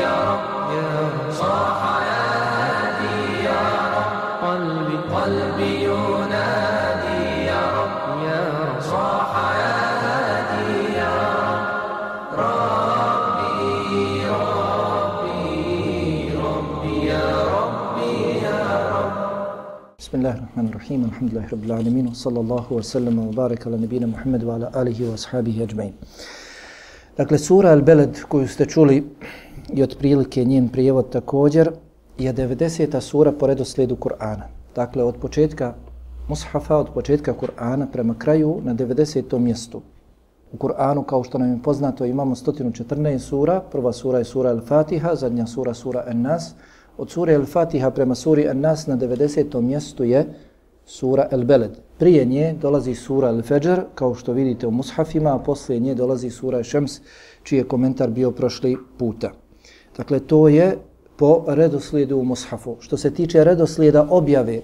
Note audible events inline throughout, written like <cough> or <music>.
يا رب صاح يا هادي يا رب قلبي قلبي ينادي يا يا رب صاح يا هادي يا رب ربي ربي ربي يا ربي يا رب. بسم الله الرحمن الرحيم الحمد لله رب العالمين وصلى الله وسلم وبارك على نبينا محمد وعلى آله وأصحابه أجمعين. Dakle, sura Al-Beled koju ste čuli i otprilike njen prijevod također je 90. sura po redoslijedu Kur'ana. Dakle, od početka Mushafa, od početka Kur'ana prema kraju na 90. mjestu. U Kur'anu, kao što nam je poznato, imamo 114 sura. Prva sura je sura Al-Fatiha, zadnja sura sura An-Nas. Od sure Al-Fatiha prema suri An-Nas na 90. mjestu je sura El Beled. Prije nje dolazi sura Al-Fajr, kao što vidite u mushafima, a poslije nje dolazi sura Al-Shams, čiji je komentar bio prošli puta. Dakle, to je po redoslijedu u mushafu. Što se tiče redoslijeda objave,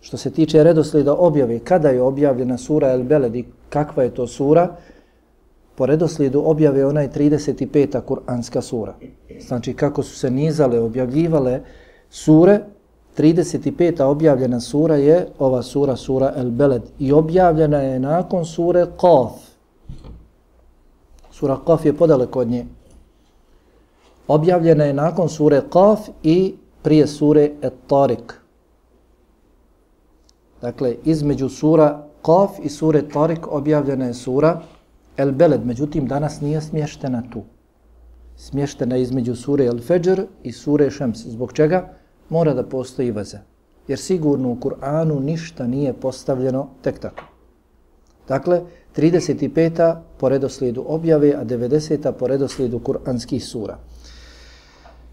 što se tiče redoslijeda objave, kada je objavljena sura El Beled i kakva je to sura, po redoslijedu objave ona je 35. kuranska sura. Znači, kako su se nizale, objavljivale sure, 35. objavljena sura je ova sura, sura El Beled. I objavljena je nakon sure Qaf. Sura Qaf je podaleko od nje. Objavljena je nakon sure Qaf i prije sure Et Tariq. Dakle, između sura Qaf i sure Tariq objavljena je sura El Beled. Međutim, danas nije smještena tu. Smještena je između sure El Fajr i sure Shams. Zbog čega? Mora da postoji veza. Jer sigurno u Kur'anu ništa nije postavljeno tek tako. Dakle, 35. po redoslijedu objave, a 90. po redoslijedu kur'anskih sura.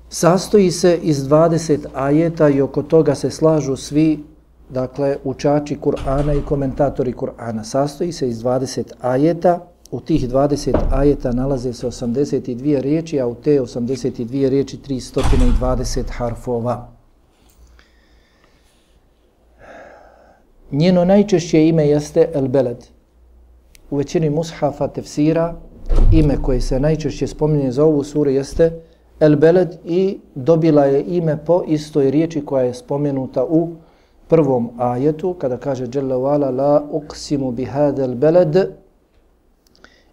Sastoji se iz 20 ajeta i oko toga se slažu svi dakle, učači Kur'ana i komentatori Kur'ana. Sastoji se iz 20 ajeta, u tih 20 ajeta nalaze se 82 riječi, a u te 82 riječi 320 harfova. Njeno najčešće ime jeste El Beled. U većini mushafa tefsira ime koje se najčešće spominje za ovu suru jeste El Beled i dobila je ime po istoj riječi koja je spomenuta u prvom ajetu kada kaže Jalla wala la uqsimu bihadel beled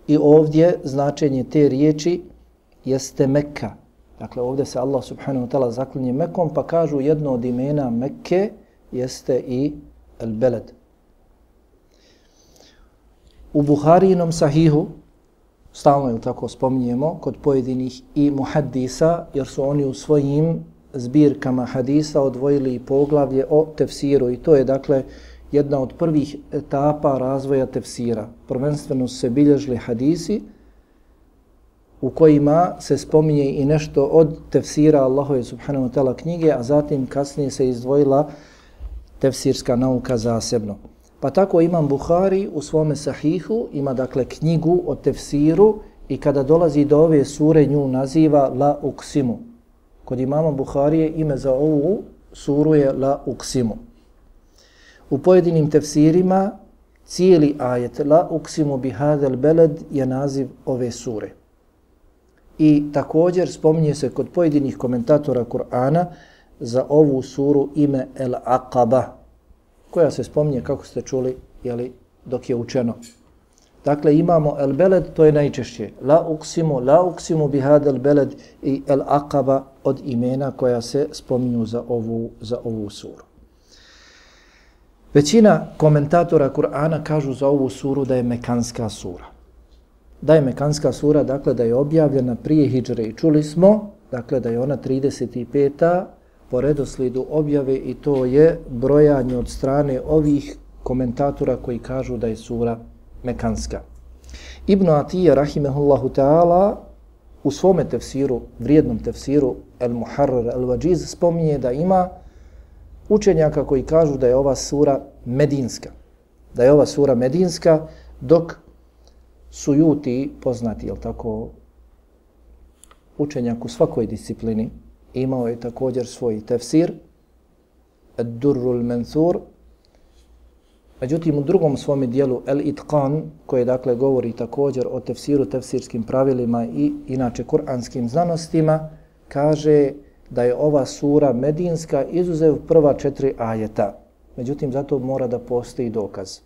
i ovdje značenje te riječi jeste Mekka. Dakle, ovdje se Allah subhanahu wa ta'ala zaklinje Mekom pa kažu jedno od imena Mekke jeste i el-beled. U Buharijinom sahihu, stalno je tako spominjemo, kod pojedinih i muhaddisa, jer su oni u svojim zbirkama hadisa odvojili poglavlje o tefsiru i to je dakle jedna od prvih etapa razvoja tefsira. Prvenstveno se bilježili hadisi u kojima se spominje i nešto od tefsira Allahove subhanahu wa ta'ala knjige, a zatim kasnije se izdvojila tefsirska nauka zasebno. Pa tako imam Buhari u svome sahihu, ima dakle knjigu o tefsiru i kada dolazi do ove sure nju naziva La Uksimu. Kod imama Buharije ime za ovu suru je La Uksimu. U pojedinim tefsirima cijeli ajet La Uksimu bihadel beled je naziv ove sure. I također spominje se kod pojedinih komentatora Kur'ana za ovu suru ime El Aqaba, koja se spominje, kako ste čuli, jeli, dok je učeno. Dakle, imamo El Beled, to je najčešće. La uksimu, la uksimu bihad El Beled i El Aqaba od imena koja se spominju za ovu, za ovu suru. Većina komentatora Kur'ana kažu za ovu suru da je Mekanska sura. Da je Mekanska sura, dakle, da je objavljena prije Hidžre i čuli smo, dakle, da je ona 35 po redoslijedu objave i to je brojanje od strane ovih komentatora koji kažu da je sura mekanska. Ibn Atija, rahimehullahu ta'ala, u svome tefsiru, vrijednom tefsiru El Muharrar El Vajiz, spominje da ima učenjaka koji kažu da je ova sura medinska. Da je ova sura medinska, dok su juti poznati, jel tako, učenjak u svakoj disciplini, imao je također svoj tefsir Ad-Durrul Mansur Međutim, u drugom svome dijelu, El Itqan, koje dakle govori također o tefsiru, tefsirskim pravilima i inače kuranskim znanostima, kaže da je ova sura medinska izuzev prva četiri ajeta. Međutim, zato mora da postoji dokaz.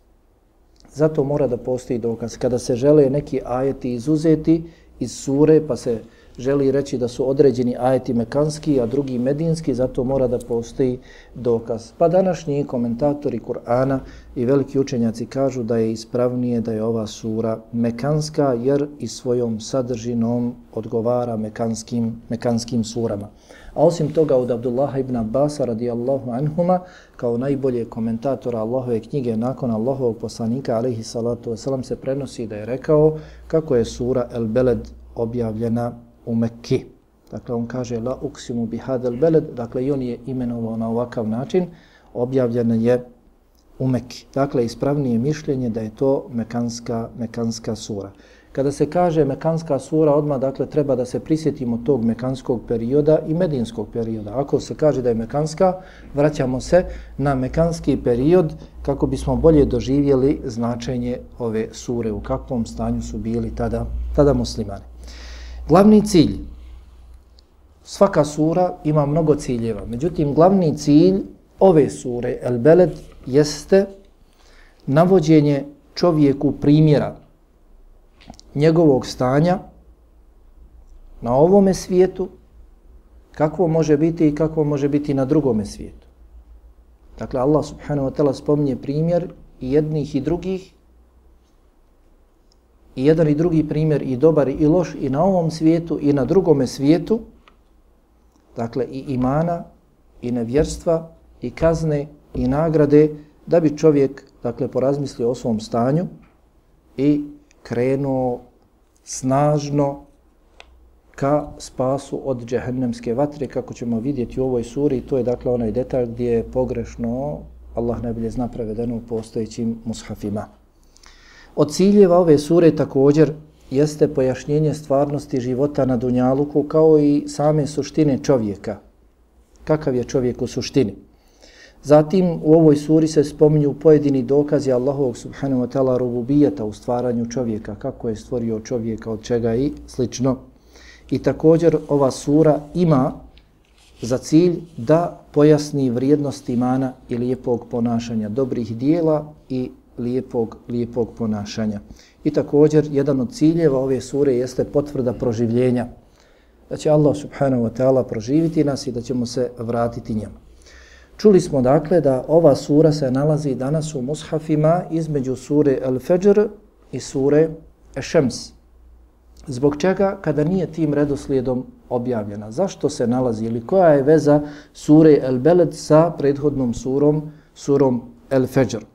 Zato mora da postoji dokaz. Kada se žele neki ajeti izuzeti iz sure, pa se želi reći da su određeni ajeti mekanski, a drugi medinski, zato mora da postoji dokaz. Pa današnji komentatori Kur'ana i veliki učenjaci kažu da je ispravnije da je ova sura mekanska, jer i svojom sadržinom odgovara mekanskim, mekanskim surama. A osim toga od Abdullaha ibn Abbasa radijallahu anhuma, kao najbolje komentatora Allahove knjige nakon Allahovog poslanika, alaihi salatu wasalam, se prenosi da je rekao kako je sura El Beled objavljena u Mekki. Dakle, on kaže la uksimu bi hadel beled, dakle i on je imenovao na ovakav način, objavljena je u Mekki. Dakle, ispravnije mišljenje da je to mekanska, mekanska sura. Kada se kaže mekanska sura, odmah dakle treba da se prisjetimo tog mekanskog perioda i medinskog perioda. Ako se kaže da je mekanska, vraćamo se na mekanski period kako bismo bolje doživjeli značenje ove sure, u kakvom stanju su bili tada, tada muslimani. Glavni cilj, svaka sura ima mnogo ciljeva, međutim glavni cilj ove sure, El Beled, jeste navođenje čovjeku primjera njegovog stanja na ovome svijetu, kakvo može biti i kakvo može biti na drugome svijetu. Dakle, Allah subhanahu wa ta'ala spominje primjer i jednih i drugih i jedan i drugi primjer i dobar i loš i na ovom svijetu i na drugome svijetu, dakle i imana i nevjerstva i kazne i nagrade, da bi čovjek dakle porazmislio o svom stanju i krenuo snažno ka spasu od džehennemske vatre, kako ćemo vidjeti u ovoj suri. To je dakle onaj detalj gdje je pogrešno, Allah najbolje zna prevedeno u postojećim mushafima. Od ciljeva ove sure također jeste pojašnjenje stvarnosti života na Dunjaluku kao i same suštine čovjeka. Kakav je čovjek u suštini? Zatim u ovoj suri se spominju pojedini dokazi Allahovog subhanahu wa ta'ala rububijeta u stvaranju čovjeka, kako je stvorio čovjeka, od čega i slično. I također ova sura ima za cilj da pojasni vrijednost imana i lijepog ponašanja, dobrih dijela i lijepog, lijepog ponašanja. I također, jedan od ciljeva ove sure jeste potvrda proživljenja. Da će Allah subhanahu wa ta'ala proživiti nas i da ćemo se vratiti njemu. Čuli smo dakle da ova sura se nalazi danas u mushafima između sure Al-Fajr i sure Ešems. Zbog čega kada nije tim redoslijedom objavljena? Zašto se nalazi ili koja je veza sure Al-Beled sa prethodnom surom, surom Al-Fajr?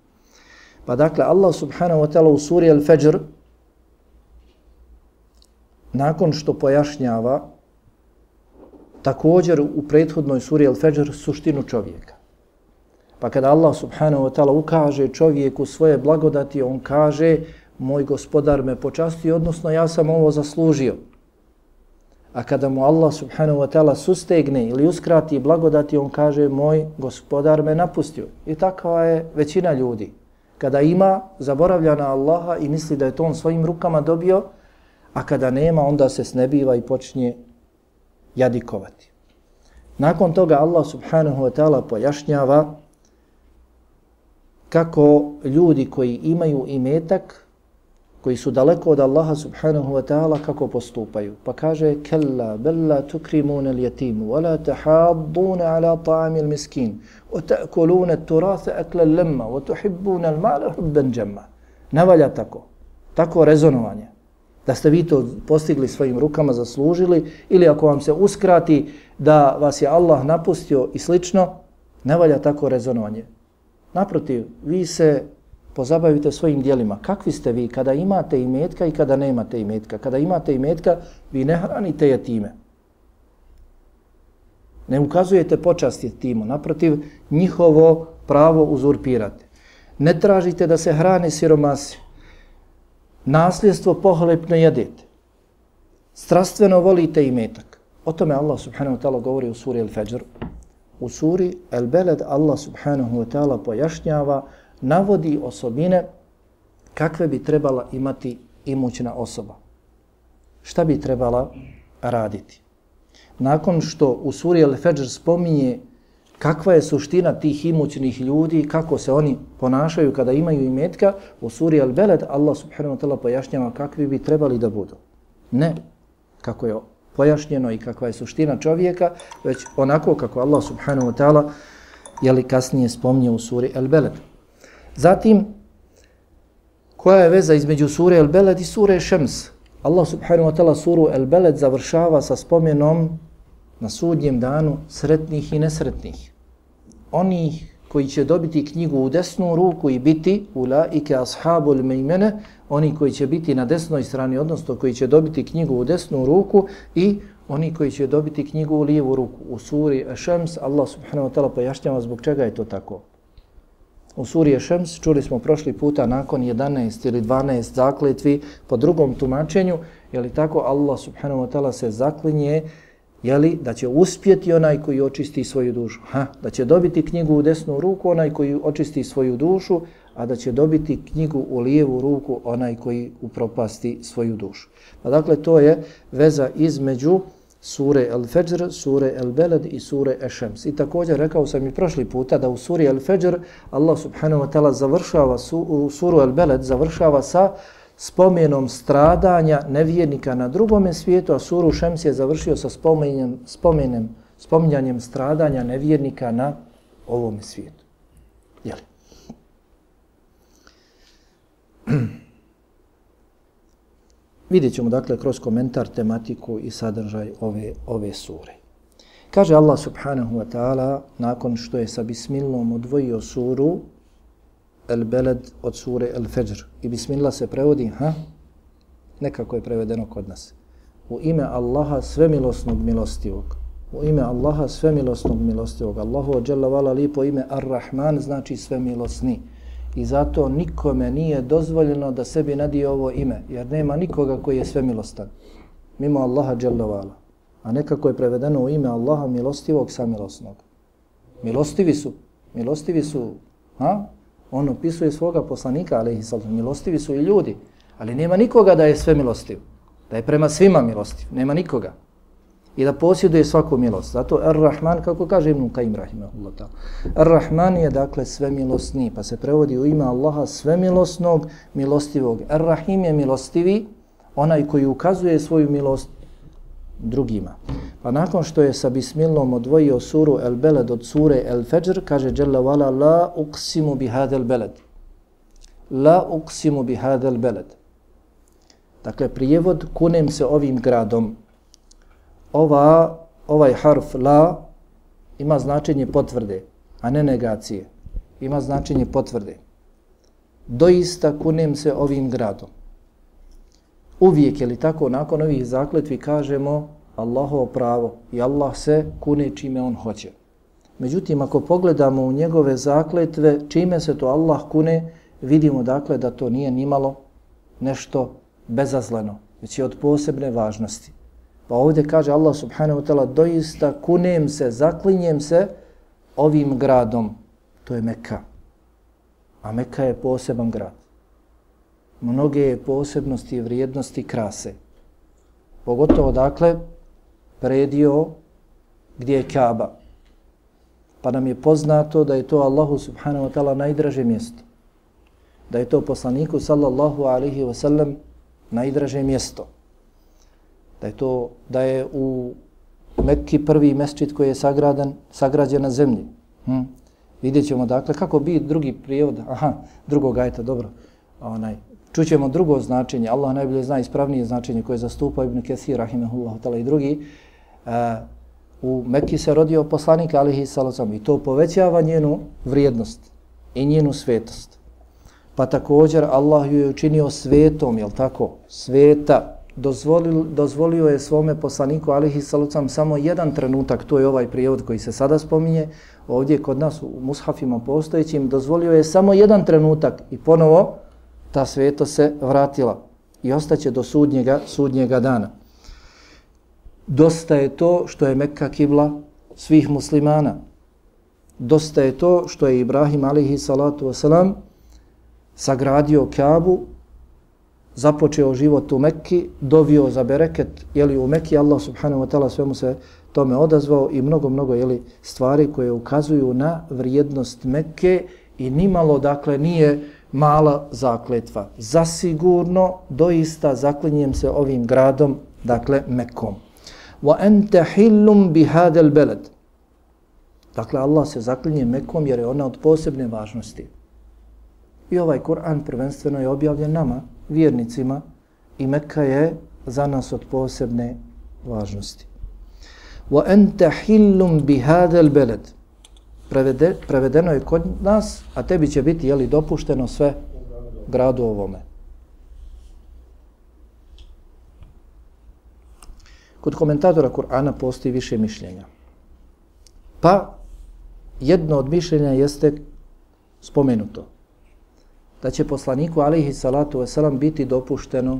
Pa dakle, Allah subhanahu wa ta'ala u suri Al-Fajr nakon što pojašnjava također u prethodnoj suri Al-Fajr suštinu čovjeka. Pa kada Allah subhanahu wa ta'ala ukaže čovjeku svoje blagodati, on kaže moj gospodar me počasti, odnosno ja sam ovo zaslužio. A kada mu Allah subhanahu wa ta'ala sustegne ili uskrati blagodati, on kaže moj gospodar me napustio. I takva je većina ljudi kada ima, zaboravlja na Allaha i misli da je to on svojim rukama dobio, a kada nema, onda se snebiva i počinje jadikovati. Nakon toga Allah subhanahu wa ta'ala pojašnjava kako ljudi koji imaju imetak, koji su daleko od Allaha subhanahu wa ta'ala, kako postupaju. Pa kaže, kella, bella tukrimune ljetimu, wala tahadduna ala ta'amil miskin, wa ta'kulune turatha akla lemma, wa tuhibbuna al mala hubban jamma. Navalja tako. Tako rezonovanje. Da ste vi to postigli svojim rukama, zaslužili, ili ako vam se uskrati da vas je Allah napustio i slično, navalja tako rezonovanje. Naprotiv, vi se pozabavite svojim dijelima. Kakvi ste vi kada imate imetka i kada nemate imetka? Kada imate imetka, vi ne hranite je time. Ne ukazujete počast je timo. Naprotiv, njihovo pravo uzurpirate. Ne tražite da se hrane siromasi. Nasljedstvo pohlepno jedete. Strastveno volite imetak. O tome Allah subhanahu wa ta'ala govori u suri Al-Fajr. U suri El Beled Allah subhanahu wa ta'ala pojašnjava navodi osobine kakve bi trebala imati imućna osoba. Šta bi trebala raditi? Nakon što u suri Al-Fajr spominje kakva je suština tih imućnih ljudi, kako se oni ponašaju kada imaju imetka, u suri Al-Beled Allah subhanahu wa ta'ala pojašnjava kakvi bi trebali da budu. Ne kako je pojašnjeno i kakva je suština čovjeka, već onako kako Allah subhanahu wa ta'ala jeli kasnije spomnio u suri Al-Beled. Zatim, koja je veza između sure El Beled i sure Šems? Allah subhanahu wa ta'ala suru El Beled završava sa spomenom na sudnjem danu sretnih i nesretnih. Oni koji će dobiti knjigu u desnu ruku i biti u laike ashabu mejmene, oni koji će biti na desnoj strani, odnosno koji će dobiti knjigu u desnu ruku i oni koji će dobiti knjigu u lijevu ruku. U suri Ešems Allah subhanahu wa ta'ala pojašnjava zbog čega je to tako. U Surije Šems čuli smo prošli puta nakon 11 ili 12 zakletvi po drugom tumačenju, je li tako Allah subhanahu wa ta'ala se zaklinje je li da će uspjeti onaj koji očisti svoju dušu. Ha, da će dobiti knjigu u desnu ruku onaj koji očisti svoju dušu, a da će dobiti knjigu u lijevu ruku onaj koji upropasti svoju dušu. Pa dakle, to je veza između sure Al-Fajr, sure Al-Beled i sure Ešems. I također rekao sam i prošli puta da u suri Al-Fajr Allah subhanahu wa ta'ala završava su, suru Al-Beled završava sa spomenom stradanja nevjernika na drugom svijetu, a suru Šems je završio sa spomenjem, spomenem, spominjanjem stradanja nevjernika na ovom svijetu. Jeli? <clears throat> Vidjet ćemo dakle kroz komentar tematiku i sadržaj ove, ove sure. Kaže Allah subhanahu wa ta'ala nakon što je sa bismillom odvojio suru El Beled od sure El Fajr. I bismillah se prevodi, ha? Nekako je prevedeno kod nas. U ime Allaha svemilosnog milostivog. U ime Allaha svemilosnog milostivog. Allahu ođela vala lipo ime Ar-Rahman znači svemilosni. I zato nikome nije dozvoljeno da sebi nadije ovo ime, jer nema nikoga koji je svemilostan. Mimo Allaha dželovala. vala. A nekako je prevedeno u ime Allaha milostivog samilosnog. Milostivi su. Milostivi su. Ha? On opisuje svoga poslanika, ali i milostivi su i ljudi, ali nema nikoga da je sve milostiv, da je prema svima milostiv, nema nikoga. I da posjeduje svaku milost. Zato Ar-Rahman, kako kaže Ibn Qaim Rahimahullah ta. Ar-Rahman je dakle svemilosni, pa se prevodi u ime Allaha svemilosnog, milostivog. Ar-Rahim je milostivi, onaj koji ukazuje svoju milost drugima. Pa nakon što je sa bismillom odvojio suru El Beled od sure El Fajr, kaže Jalla wala la uqsimu bi hadel beled. La uqsimu bi hadel beled. Dakle, prijevod kunem se ovim gradom. Ova, ovaj harf la ima značenje potvrde, a ne negacije. Ima značenje potvrde. Doista kunem se ovim gradom. Uvijek je li tako, nakon ovih zakletvi kažemo Allahovo pravo i Allah se kune čime on hoće. Međutim, ako pogledamo u njegove zakletve, čime se to Allah kune, vidimo dakle da to nije nimalo nešto bezazleno, već je od posebne važnosti. Pa ovdje kaže Allah subhanahu wa ta'ala, doista kunem se, zaklinjem se ovim gradom, to je Mekka. A Mekka je poseban grad. Mnoge je posebnosti i vrijednosti krase. Pogotovo dakle, predio gdje je Kaaba. Pa nam je poznato da je to Allahu subhanahu wa ta'ala najdraže mjesto. Da je to poslaniku sallallahu alaihi wa sallam najdraže mjesto. Da je to da je u Mekki prvi mesčit koji je sagradan, sagrađen na zemlji. Hm? Vidjet ćemo dakle kako bi drugi prijevod, aha, drugog ajta, dobro, onaj, čućemo drugo značenje, Allah najbolje zna ispravnije značenje koje zastupa Ibn Kathir, rahimahullah, ta'ala i drugi, e, u Mekki se rodio poslanik alihi salacom i to povećava njenu vrijednost i njenu svetost. Pa također Allah ju je učinio svetom, jel tako? Sveta. Dozvolil, dozvolio je svome poslaniku alihi salucam samo jedan trenutak, to je ovaj prijevod koji se sada spominje, ovdje kod nas u mushafima postojećim, dozvolio je samo jedan trenutak i ponovo ta sveto se vratila i ostaće do sudnjega, sudnjega dana dosta je to što je Mekka kibla svih muslimana. Dosta je to što je Ibrahim alihi salatu wasalam sagradio Kabu započeo život u Mekki, dovio za bereket, jeli u Mekki Allah subhanahu wa ta'ala svemu se tome odazvao i mnogo, mnogo jeli, stvari koje ukazuju na vrijednost Mekke i nimalo, dakle, nije mala zakletva. Zasigurno, doista zaklinjem se ovim gradom, dakle, Mekkom. Wa ente hillum bihadel beled. Dakle, Allah se zaklinje Mekkom jer je ona od posebne važnosti. I ovaj Kur'an prvenstveno je objavljen nama, vjernicima, i Mekka je za nas od posebne važnosti. Wa anta hillum bi bihadel beled. Prevede, prevedeno je kod nas, a tebi će biti jeli, dopušteno sve gradu ovome. Kod komentatora Kur'ana postoji više mišljenja. Pa, jedno od mišljenja jeste spomenuto. Da će poslaniku alihi salatu wasalam biti dopušteno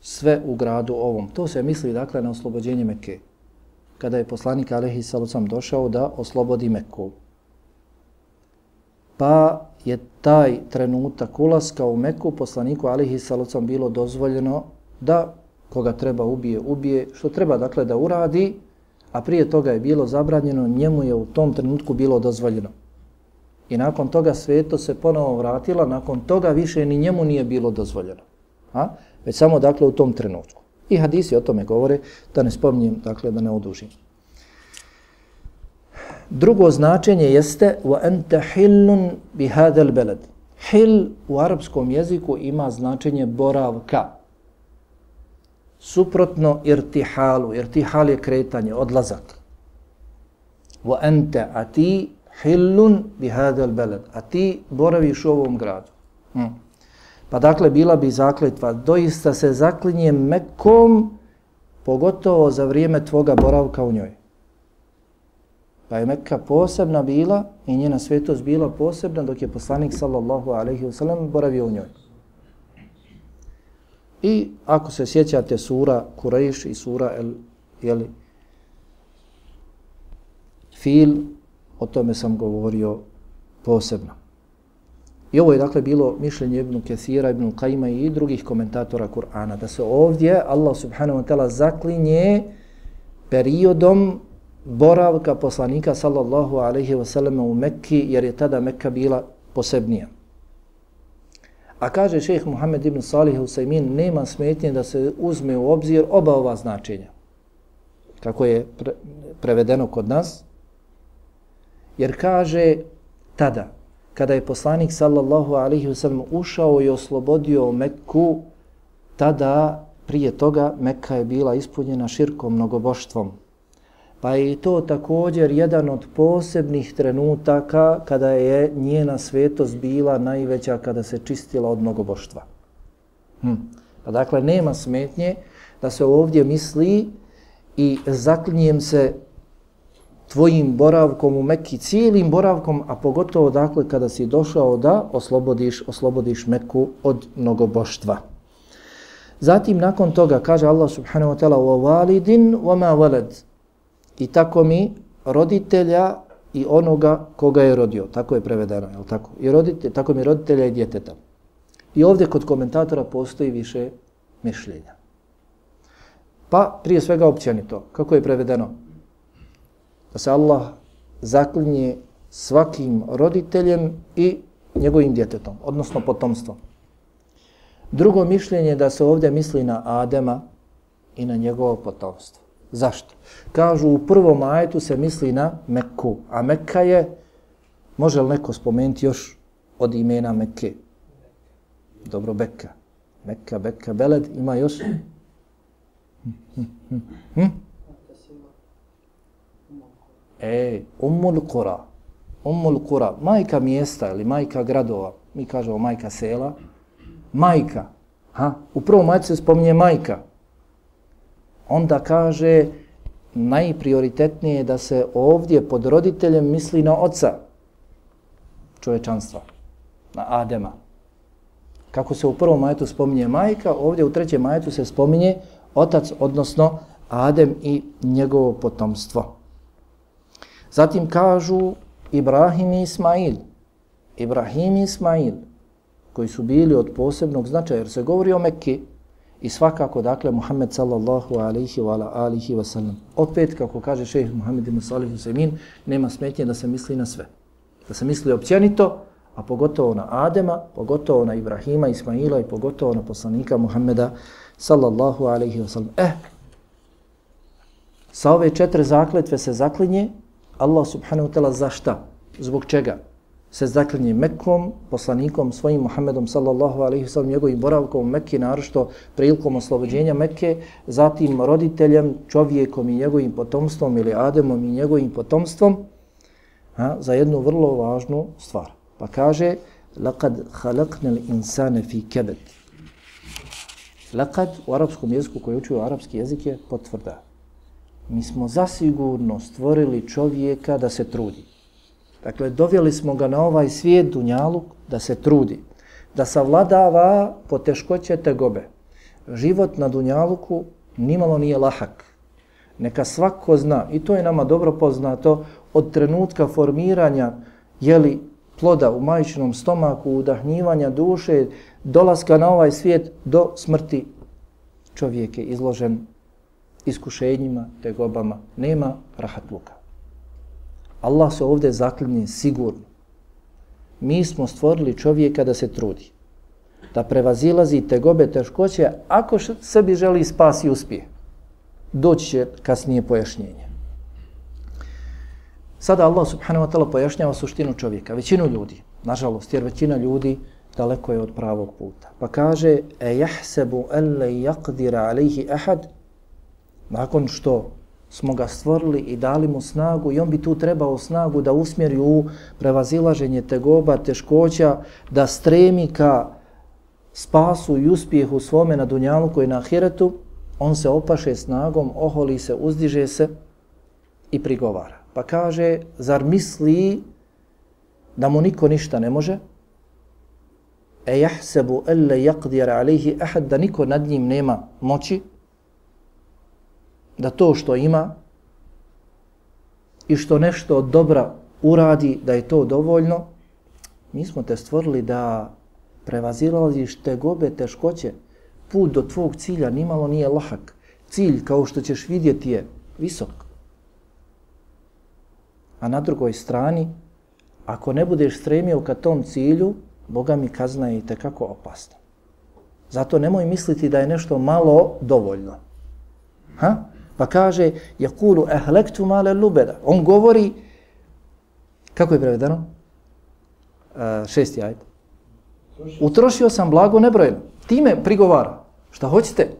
sve u gradu ovom. To se misli dakle na oslobođenje Mekke. Kada je poslanik alihi salatu wasalam došao da oslobodi Mekku. Pa je taj trenutak ulaska u Mekku poslaniku alihi salatu wasalam bilo dozvoljeno da koga treba ubije, ubije, što treba dakle da uradi, a prije toga je bilo zabranjeno, njemu je u tom trenutku bilo dozvoljeno. I nakon toga sveto se ponovo vratila, nakon toga više ni njemu nije bilo dozvoljeno. A? Već samo dakle u tom trenutku. I hadisi o tome govore, da ne spomnim, dakle da ne odužim. Drugo značenje jeste wa anta hillun bi hadal balad. Hil u arapskom jeziku ima značenje boravka suprotno irtihalu. Irtihal je kretanje, odlazak. Wa anta ati hillun bi hadal beled. A ti boraviš u ovom gradu. Hmm. Pa dakle, bila bi zakletva. Doista se zaklinjem mekom, pogotovo za vrijeme tvoga boravka u njoj. Pa je Mekka posebna bila i njena svetost bila posebna dok je poslanik sallallahu alaihi ve sellem boravio u njoj. I ako se sjećate sura Kurejš i sura El, jeli, Fil, o tome sam govorio posebno. I ovo je dakle bilo mišljenje Ibn Kethira, Ibn Qajma i drugih komentatora Kur'ana, da se ovdje Allah subhanahu wa ta'ala zaklinje periodom boravka poslanika sallallahu alaihi wa sallam u Mekki, jer je tada Mekka bila posebnija. A kaže šejh Muhammed ibn Salih Husaymin, nema smetnje da se uzme u obzir oba ova značenja. Kako je pre, prevedeno kod nas. Jer kaže tada, kada je poslanik sallallahu alaihi wasallam ušao i oslobodio Mekku, tada prije toga Mekka je bila ispunjena širkom mnogoboštvom. Pa je to također jedan od posebnih trenutaka kada je njena svetost bila najveća kada se čistila od mnogoboštva. Hm. Pa dakle, nema smetnje da se ovdje misli i zaklinjem se tvojim boravkom u Mekki, cijelim boravkom, a pogotovo dakle kada si došao da oslobodiš, oslobodiš Mekku od mnogoboštva. Zatim nakon toga kaže Allah subhanahu wa ta'ala wa walidin wa ma walad i tako mi roditelja i onoga koga je rodio. Tako je prevedeno, je tako? I roditelj, tako mi roditelja i djeteta. I ovdje kod komentatora postoji više mišljenja. Pa prije svega općenito, kako je prevedeno? Da se Allah zaklinje svakim roditeljem i njegovim djetetom, odnosno potomstvom. Drugo mišljenje je da se ovdje misli na Adema i na njegovo potomstvo. Zašto? Kažu u prvom ajetu se misli na Mekku, a Mekka je, može li neko spomenuti još od imena Mekke? Dobro, Bekka. Mekka, Bekka, Beled, ima još? Hm? hm? hm, hm. E, umul Kura. umul Kura, majka mjesta ili majka gradova, mi kažemo majka sela, majka. Ha? U prvom ajetu se spominje majka onda kaže najprioritetnije je da se ovdje pod roditeljem misli na oca čovečanstva, na Adema. Kako se u prvom majetu spominje majka, ovdje u trećem majetu se spominje otac, odnosno Adem i njegovo potomstvo. Zatim kažu Ibrahim i Ismail. Ibrahim i Ismail, koji su bili od posebnog značaja, jer se govori o Mekke, i svakako, dakle, Muhammed sallallahu alaihi wa alihi wa sallam. Opet, kako kaže šejh Muhammed ibn Salih Husemin, nema smetnje da se misli na sve. Da se misli općenito, a pogotovo na Adema, pogotovo na Ibrahima, Ismaila i pogotovo na poslanika Muhammeda sallallahu alaihi wa sallam. Eh, sa ove četiri zakletve se zaklinje Allah subhanahu wa ta'ala za šta? Zbog čega? Se zaklinje Mekom, poslanikom svojim Muhammedom sallallahu alaihi wa sallam, njegovim boravkom u Mekke, narošto prilikom oslobođenja Mekke, zatim roditeljem, čovjekom i njegovim potomstvom ili Ademom i njegovim potomstvom, ha, za jednu vrlo važnu stvar. Pa kaže, لَقَدْ خَلَقْنَ الْإِنسَانَ فِي كَبَدِ Lekad u arapskom jeziku koji učuju arapski jezik je potvrda. Mi smo zasigurno stvorili čovjeka da se trudi. Dakle, doveli smo ga na ovaj svijet dunjaluk da se trudi. Da savladava poteškoće tegobe. Život na dunjaluku nimalo nije lahak. Neka svako zna, i to je nama dobro poznato, od trenutka formiranja jeli, ploda u majčinom stomaku, udahnjivanja duše, dolaska na ovaj svijet do smrti čovjek je izložen iskušenjima, tegobama. Nema rahatluka. Allah se ovdje zaklinje sigurno. Mi smo stvorili čovjeka da se trudi. Da prevazilazi tegobe, teškoće, ako sebi želi spas i uspije. Doći će kasnije pojašnjenje. Sada Allah subhanahu wa ta'ala pojašnjava suštinu čovjeka, većinu ljudi, nažalost, jer većina ljudi daleko je od pravog puta. Pa kaže, e jahsebu elle yaqdira alaihi ahad, nakon što smo ga stvorili i dali mu snagu i on bi tu trebao snagu da usmjeri u prevazilaženje tegoba, teškoća, da stremi ka spasu i uspjehu svome na dunjalu koji je na ahiretu, on se opaše snagom, oholi se, uzdiže se i prigovara. Pa kaže, zar misli da mu niko ništa ne može? E jahsebu elle yaqdir alihi ahad, da niko nad njim nema moći, da to što ima i što nešto od dobra uradi, da je to dovoljno, mi smo te stvorili da prevazilaziš te gobe, teškoće, put do tvog cilja nimalo nije lahak. Cilj, kao što ćeš vidjeti, je visok. A na drugoj strani, ako ne budeš stremio ka tom cilju, Boga mi kazna je i tekako opasna. Zato nemoj misliti da je nešto malo dovoljno. Ha? Pa kaže, jakulu ehlektu male lubeda. On govori, kako je prevedeno? E, šesti ajd. Utrošio sam blago nebrojeno. Time prigovara. Šta hoćete?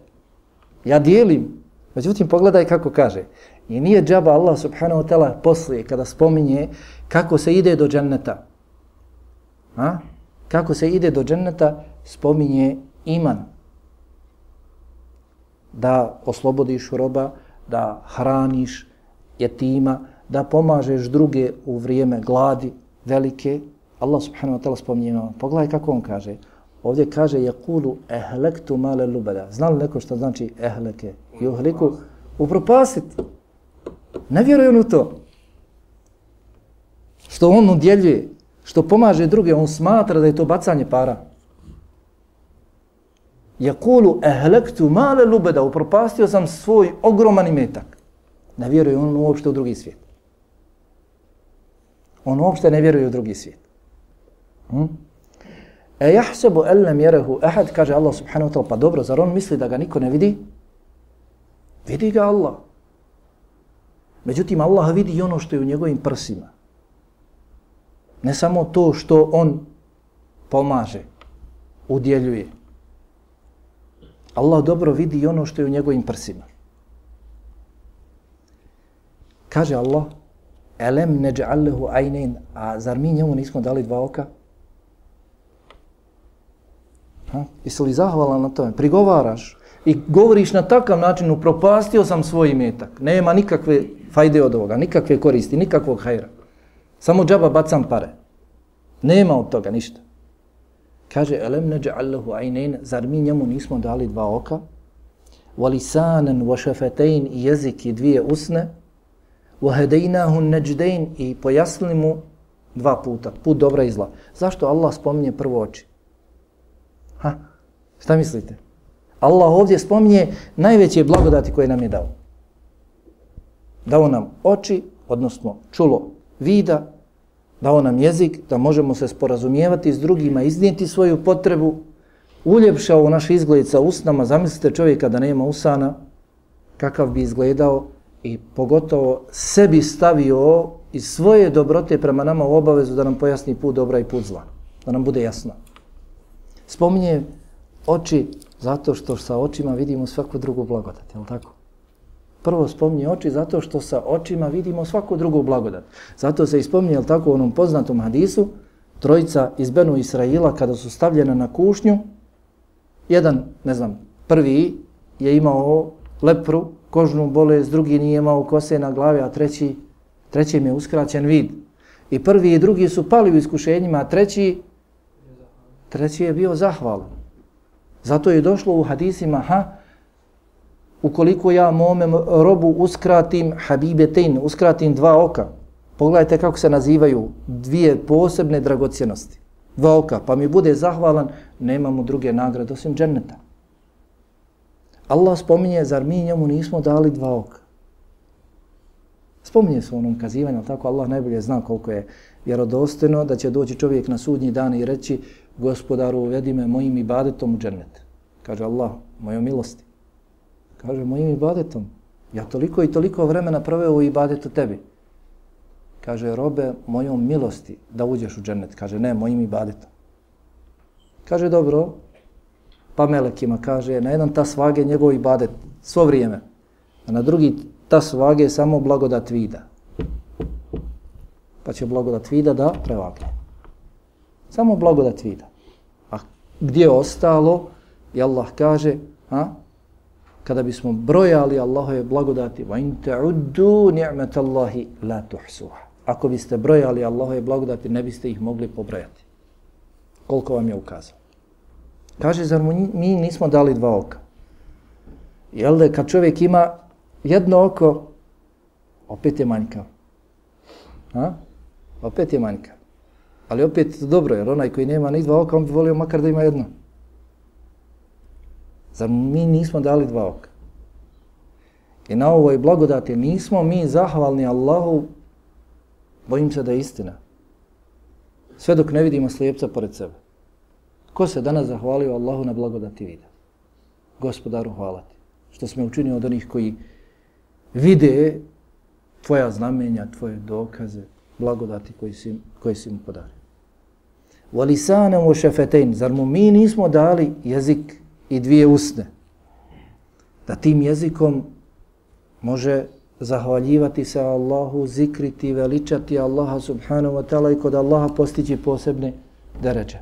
Ja dijelim. Međutim, pogledaj kako kaže. I nije džaba Allah subhanahu wa ta'ala poslije kada spominje kako se ide do dženneta. A? Kako se ide do dženneta, spominje iman. Da oslobodiš roba, da hraniš jetima, da pomažeš druge u vrijeme gladi velike. Allah subhanahu wa ta'ala spominje iman. Pogledaj kako on kaže. Ovdje kaže jakulu ehlektu male lubada. Znali neko što znači ehleke? Juhliku upropasit. Ne vjerujem u to. Što on udjeljuje, što pomaže druge, on smatra da je to bacanje para. Jakulu ehlektu male lubeda, upropastio sam svoj ogroman imetak. Ne vjeruje on uopšte u drugi svijet. On uopšte ne vjeruje u drugi svijet. Hm? E jahsebu ellem jerehu ehad, kaže Allah subhanahu wa ta'ala, pa dobro, zar on misli da ga niko ne vidi? Vidi ga Allah. Međutim, Allah vidi i ono što je u njegovim prsima. Ne samo to što on pomaže, udjeljuje. Allah dobro vidi ono što je u njegovim prsima. Kaže Allah, elem neđa'allehu ajnein, a zar mi njemu nismo dali dva oka? Ha? Jesi li zahvalan na tome? Prigovaraš i govoriš na takav način, upropastio sam svoj imetak. Nema nikakve fajde od ovoga, nikakve koristi, nikakvog hajra. Samo džaba bacam pare. Nema od toga ništa. Kaže, elem neđe allahu ajnen, zar mi njemu nismo dali dva oka? Walisanan wa šafetein i jezik i dvije usne? Wahedejnahu neđdein i pojasnili mu Dva puta. Put dobra i zla. Zašto Allah spominje prvo oči? Ha? Šta mislite? Allah ovdje spominje najveće blagodati koje nam je dao. Dao nam oči, odnosno čulo vida, dao nam jezik da možemo se sporazumijevati s drugima, iznijeti svoju potrebu, uljepšao naš izgled sa usnama, zamislite čovjeka da nema usana, kakav bi izgledao i pogotovo sebi stavio iz svoje dobrote prema nama u obavezu da nam pojasni put dobra i put zla, da nam bude jasno. Spominje oči zato što sa očima vidimo svaku drugu blagodat, je li tako? Prvo spominje oči zato što sa očima vidimo svaku drugu blagodat. Zato se ispominje, jel tako, u onom poznatom hadisu, trojica iz Benu Israila kada su stavljena na kušnju, jedan, ne znam, prvi je imao lepru, kožnu bolest, drugi nije imao kose na glavi, a treći, treći im je uskraćen vid. I prvi i drugi su pali u iskušenjima, a treći, treći je bio zahvalan. Zato je došlo u hadisima, ha, ukoliko ja mome robu uskratim habibetin, uskratim dva oka, pogledajte kako se nazivaju dvije posebne dragocjenosti. Dva oka, pa mi bude zahvalan, nemamo druge nagrade osim dženneta. Allah spominje, zar mi njemu nismo dali dva oka? Spominje se u onom kazivanju, tako Allah najbolje zna koliko je vjerodostojno da će doći čovjek na sudnji dan i reći gospodaru uvedi me mojim ibadetom u džennet. Kaže Allah, mojom milosti. Kaže mojim ibadetom. Ja toliko i toliko vremena proveo u ibadetu tebi. Kaže robe mojom milosti da uđeš u džennet. Kaže ne, mojim ibadetom. Kaže dobro, pa melekima kaže na jedan tas vage njegov ibadet svo vrijeme. A na drugi ta svage samo blagodat vida. Pa će blagodat vida da prevagne. Samo blagodat vida. A gdje je ostalo? I Allah kaže, a, kada bismo brojali Allahove blagodati, wa in ta'uddu ni'matallahi la tuhsuha. Ako biste brojali Allahove blagodati, ne biste ih mogli pobrojati. Koliko vam je ukazao? Kaže, zar mu mi nismo dali dva oka? Jel da kad čovjek ima jedno oko, opet je manjkav. Ha? Opet je manjkav. Ali opet dobro, jer onaj koji nema ni dva oka, on bi volio makar da ima jedno. Zar mi nismo dali dva oka? I na ovoj blagodati nismo mi zahvalni Allahu, bojim se da je istina. Sve dok ne vidimo slijepca pored sebe. Ko se danas zahvalio Allahu na blagodati vida? Gospodaru, hvala ti. Što smo učinio od onih koji vide tvoja znamenja, tvoje dokaze, blagodati koji si, koji si mu podario. Walisanem u šefetein, zar mu mi nismo dali jezik i dvije usne? Da tim jezikom može zahvaljivati se Allahu, zikriti, veličati Allaha subhanahu wa ta'ala i kod Allaha postići posebne deređe.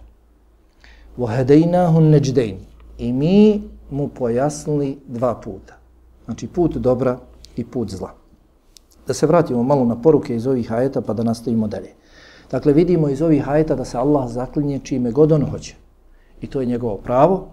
وَهَدَيْنَاهُ النَّجْدَيْنِ I mi mu pojasnili dva puta. Znači put dobra i put zla. Da se vratimo malo na poruke iz ovih ajeta pa da nastavimo dalje. Dakle, vidimo iz ovih ajeta da se Allah zaklinje čime god on hoće. I to je njegovo pravo.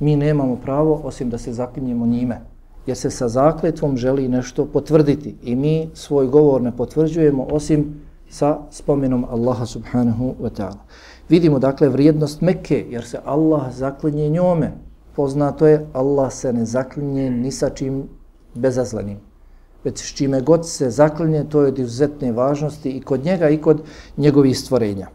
Mi nemamo pravo osim da se zaklinjemo njime. Jer se sa zakletvom želi nešto potvrditi. I mi svoj govor ne potvrđujemo osim sa spomenom Allaha subhanahu wa ta'ala. Vidimo dakle vrijednost Mekke, jer se Allah zaklinje njome. Poznato je, Allah se ne zaklinje ni sa čim bezazlenim. Već s čime god se zaklinje, to je od izuzetne važnosti i kod njega i kod njegovih stvorenja.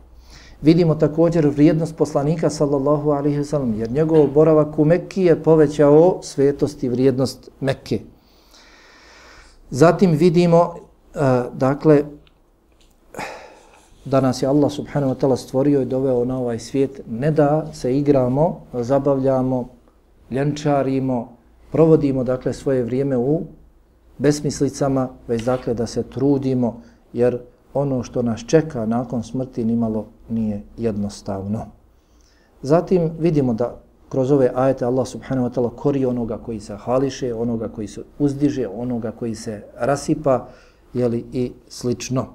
Vidimo također vrijednost poslanika sallallahu alaihi wa sallam, jer njegov boravak u Mekki je povećao svetost i vrijednost Mekke. Zatim vidimo, uh, dakle, da nas je Allah subhanahu wa ta'ala stvorio i doveo na ovaj svijet, ne da se igramo, zabavljamo, ljenčarimo, provodimo dakle svoje vrijeme u besmislicama, već dakle da se trudimo, jer ono što nas čeka nakon smrti nimalo nije jednostavno. Zatim vidimo da kroz ove ajete Allah subhanahu wa ta'ala kori onoga koji se hvališe, onoga koji se uzdiže, onoga koji se rasipa, jeli i slično.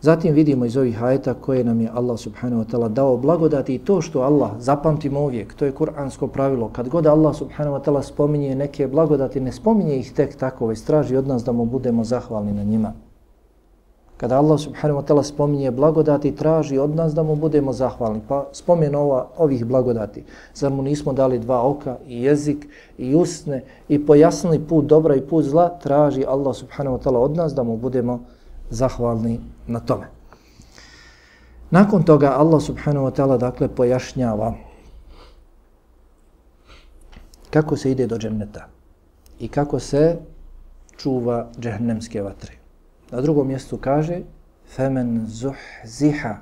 Zatim vidimo iz ovih ajeta koje nam je Allah subhanahu wa ta'ala dao blagodati i to što Allah, zapamtimo uvijek, to je kuransko pravilo, kad god Allah subhanahu wa ta'ala spominje neke blagodati, ne spominje ih tek tako, već straži od nas da mu budemo zahvalni na njima. Kada Allah subhanahu wa ta'ala spominje blagodati, traži od nas da mu budemo zahvalni. Pa spomen ova, ovih blagodati. Zar mu nismo dali dva oka i jezik i usne i pojasnili put dobra i put zla, traži Allah subhanahu wa ta'ala od nas da mu budemo zahvalni na tome. Nakon toga Allah subhanahu wa ta'ala dakle pojašnjava kako se ide do dženneta i kako se čuva džehnemske vatre. Na drugom mjestu kaže femen zuhziha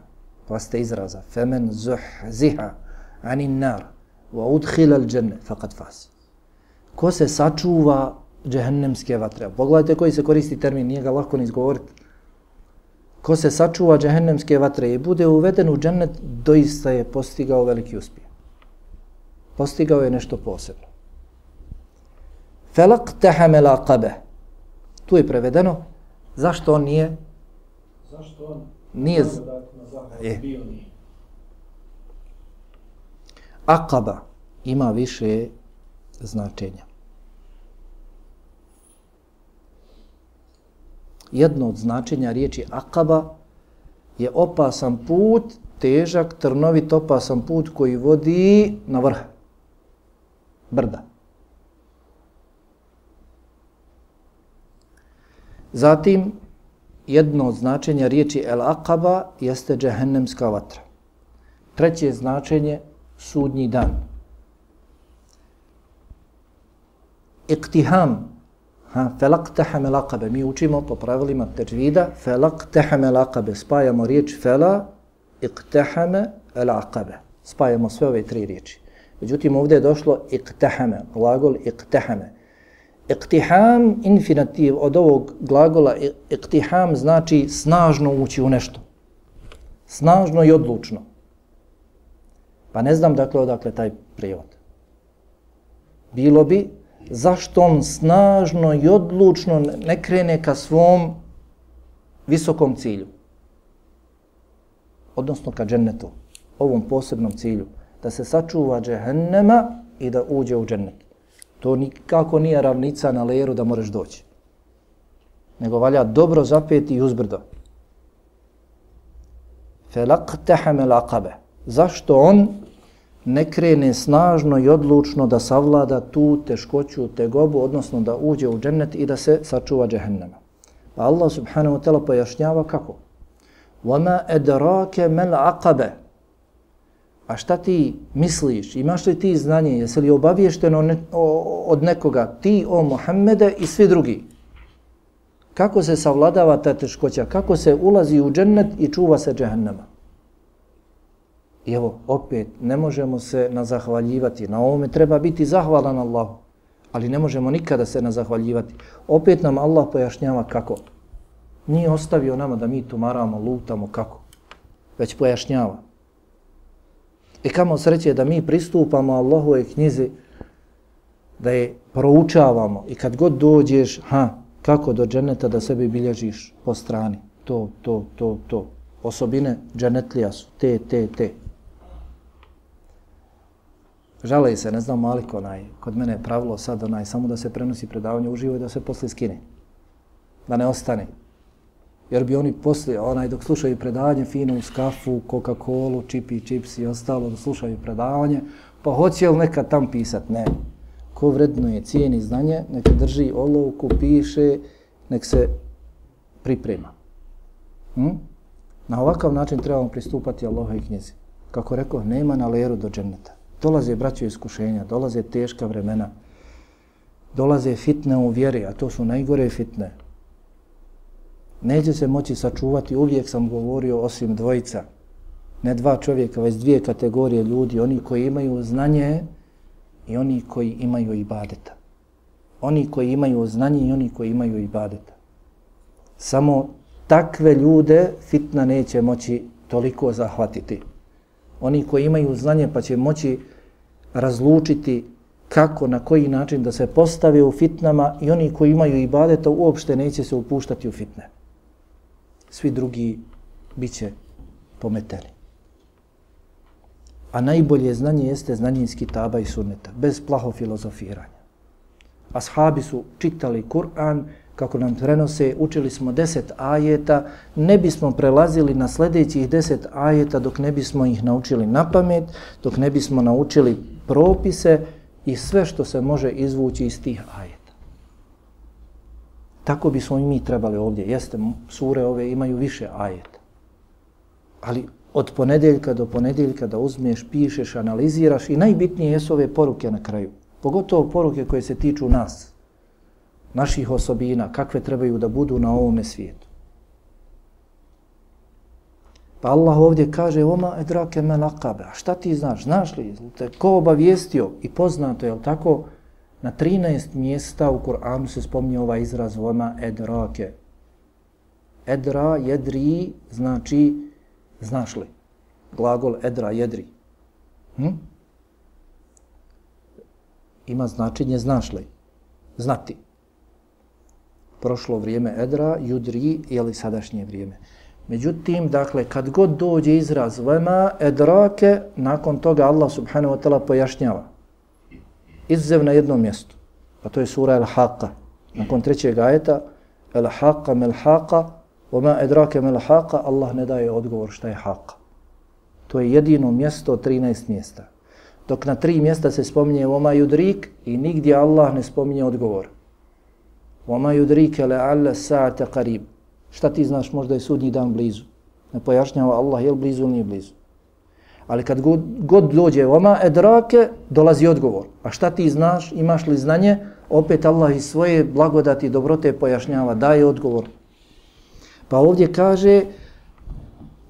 vaste izraza femen zuhziha anin nar wa udhila al janna faqad fas. Ko se sačuva džehennemske vatre. Pogledajte koji se koristi termin, nije ga lako ni izgovoriti. Ko se sačuva džehennemske vatre i bude uveden u džennet, doista je postigao veliki uspjeh. Postigao je nešto posebno. Felak tehamela kabe. Tu je prevedeno. Zašto on nije? Zašto on Nije. z... Je. bio nije? Akaba ima više značenja. Jedno od značenja riječi akaba je opasan put, težak, trnovit, opasan put koji vodi na vrh brda. Zatim, jedno od značenja riječi El Aqaba jeste džehennemska vatra. Treće značenje, sudnji dan. Iktiham, ha, felaktaham el Aqabe. mi učimo po pravilima teđvida, el aqabe, spajamo riječ fela, iktahame aqabe. Spajamo sve ove tri riječi. Međutim, ovdje je došlo iktahame, glagol iktahame. Iktiham, infinitiv od ovog glagola iktiham znači snažno ući u nešto. Snažno i odlučno. Pa ne znam dakle odakle taj prijevod. Bilo bi zašto on snažno i odlučno ne krene ka svom visokom cilju. Odnosno ka džennetu. Ovom posebnom cilju. Da se sačuva džehennema i da uđe u džennet. To nikako nije ravnica na leru da možeš doći. Nego valja dobro zapeti i uzbrdo. Felaqtahame laqabe. Zašto on ne krene snažno i odlučno da savlada tu teškoću, tegobu, odnosno da uđe u džennet i da se sačuva džehennema. Pa Allah subhanahu wa ta'ala pojašnjava kako? وَمَا أَدْرَاكَ مَلْ عَقَبَ A šta ti misliš? Imaš li ti znanje? Jesi li obaviješteno ne, o, od nekoga? Ti, o Muhammede i svi drugi. Kako se savladava ta teškoća? Kako se ulazi u džennet i čuva se džehennema? I evo, opet, ne možemo se nazahvaljivati. Na ovome treba biti zahvalan Allahu. Ali ne možemo nikada se nazahvaljivati. Opet nam Allah pojašnjava kako. Nije ostavio nama da mi tumaramo, lutamo kako. Već pojašnjava. I kamo sreće da mi pristupamo Allahove knjizi, da je proučavamo i kad god dođeš, ha, kako do dženeta da sebi bilježiš po strani. To, to, to, to. Osobine dženetlija su te, te, te. Žale se, ne znam Malik onaj, kod mene je pravilo sad onaj, samo da se prenosi predavanje uživo i da se posle skine. Da ne ostane. Jer bi oni posle, onaj, dok slušaju predavanje, fino uz kafu, Coca-Cola, čipi, čips i ostalo, da slušaju predavanje, pa hoće li neka tam pisat? Ne. Ko vredno je cijeni znanje, neka drži olovku, piše, nek se priprema. Hm? Na ovakav način trebamo pristupati Allahoj knjizi. Kako rekao, nema na leru do dženeta. Dolaze braće iskušenja, dolaze teška vremena, dolaze fitne u vjeri, a to su najgore fitne. Neće se moći sačuvati, uvijek sam govorio, osim dvojica, ne dva čovjeka, već dvije kategorije ljudi, oni koji imaju znanje i oni koji imaju ibadeta. Oni koji imaju znanje i oni koji imaju ibadeta. Samo takve ljude fitna neće moći toliko zahvatiti. Oni koji imaju znanje pa će moći razlučiti kako, na koji način da se postave u fitnama i oni koji imaju ibadeta uopšte neće se upuštati u fitne. Svi drugi bit će pometeni. A najbolje znanje jeste znanje iz kitaba i sunneta, bez plaho filozofiranja. Ashabi su čitali Kur'an, kako nam prenose, učili smo deset ajeta, ne bismo prelazili na sljedećih deset ajeta dok ne bismo ih naučili na pamet, dok ne bismo naučili propise i sve što se može izvući iz tih ajeta. Tako bismo i mi trebali ovdje. Jeste, sure ove imaju više ajeta. Ali od ponedeljka do ponedeljka da uzmeš, pišeš, analiziraš i najbitnije jesu ove poruke na kraju. Pogotovo poruke koje se tiču nas, naših osobina, kakve trebaju da budu na ovome svijetu. Pa Allah ovdje kaže, oma edrake me lakabe, a šta ti znaš, znaš li, te ko obavijestio i poznato, je li tako, na 13 mjesta u Kur'anu se spominje ovaj izraz, oma edrake. Edra, jedri, znači, znaš li, glagol edra, jedri. Hm? Ima značenje znaš li, znati prošlo vrijeme Edra, Judri, je li sadašnje vrijeme. Međutim, dakle, kad god dođe izraz vema, Edrake, nakon toga Allah subhanahu wa ta'ala pojašnjava izzev na jednom mjestu. Pa to je sura Al-Haqqa. Nakon trećeg ajeta, Al-Haqqa, Mel-Haqqa, Oma edrake Mel-Haqqa, Allah ne daje odgovor šta je Haqqa. To je jedino mjesto od 13 mjesta. Dok na tri mjesta se spominje Oma Judrik i nigdje Allah ne spominje odgovor. Oma Judrik je le'alla sa'ata qarib. Šta ti znaš, možda je sudnji dan blizu. Ne pojašnjava Allah, je li blizu ili nije blizu. Ali kad god, god dođe vama edrake, dolazi odgovor. A šta ti znaš, imaš li znanje, opet Allah iz svoje blagodati i dobrote pojašnjava, daje odgovor. Pa ovdje kaže,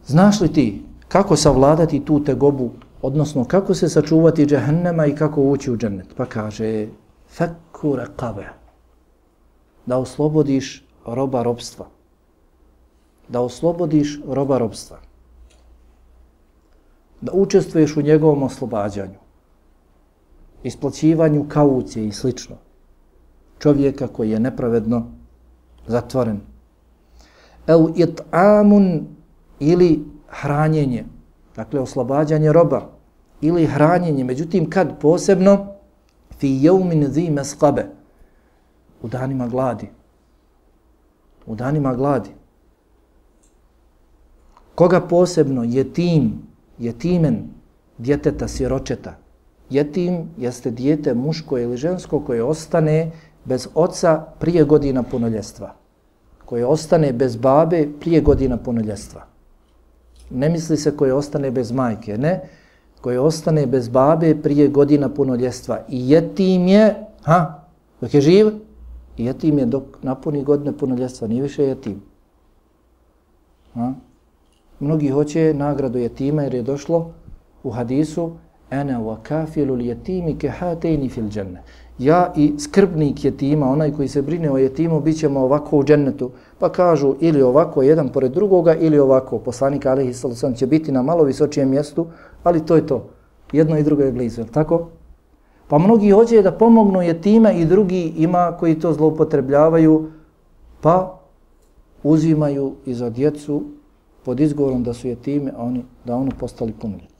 znaš li ti kako savladati tu tegobu, odnosno kako se sačuvati džahennema i kako ući u džennet? Pa kaže, fakku raqabe, da oslobodiš roba robstva. Da oslobodiš roba robstva. Da učestvuješ u njegovom oslobađanju. Isplaćivanju kaucije i slično. Čovjeka koji je nepravedno zatvoren. El it'amun ili hranjenje. Dakle, oslobađanje roba ili hranjenje. Međutim, kad posebno fi yawmin zi mesqabe u danima gladi. U danima gladi. Koga posebno je tim, jetimen, djeteta siročeta. Jetim jeste dijete muško ili žensko koje ostane bez oca prije godina punoljestva. Koje ostane bez babe prije godina punoljestva. Ne misli se koje ostane bez majke, ne. Koje ostane bez babe prije godina punoljestva. I jetim je, ha, dok je živ, jetim je dok napuni godine punoljestva, nije više jetim. Ha? Mnogi hoće nagradu jetima jer je došlo u hadisu ana wa kafilu yatimi jetimi ke fil janna. Ja i skrbnik jetima, onaj koji se brine o jetimu, bit ćemo ovako u džennetu. Pa kažu ili ovako jedan pored drugoga ili ovako. Poslanik Alihi Salasan će biti na malo visočijem mjestu, ali to je to. Jedno i drugo je blizu, tako? Pa mnogi hoće da pomognu jetima i drugi ima koji to zloupotrebljavaju, pa uzimaju i za djecu pod izgovorom da su jetime, a oni, da oni postali punoljetni.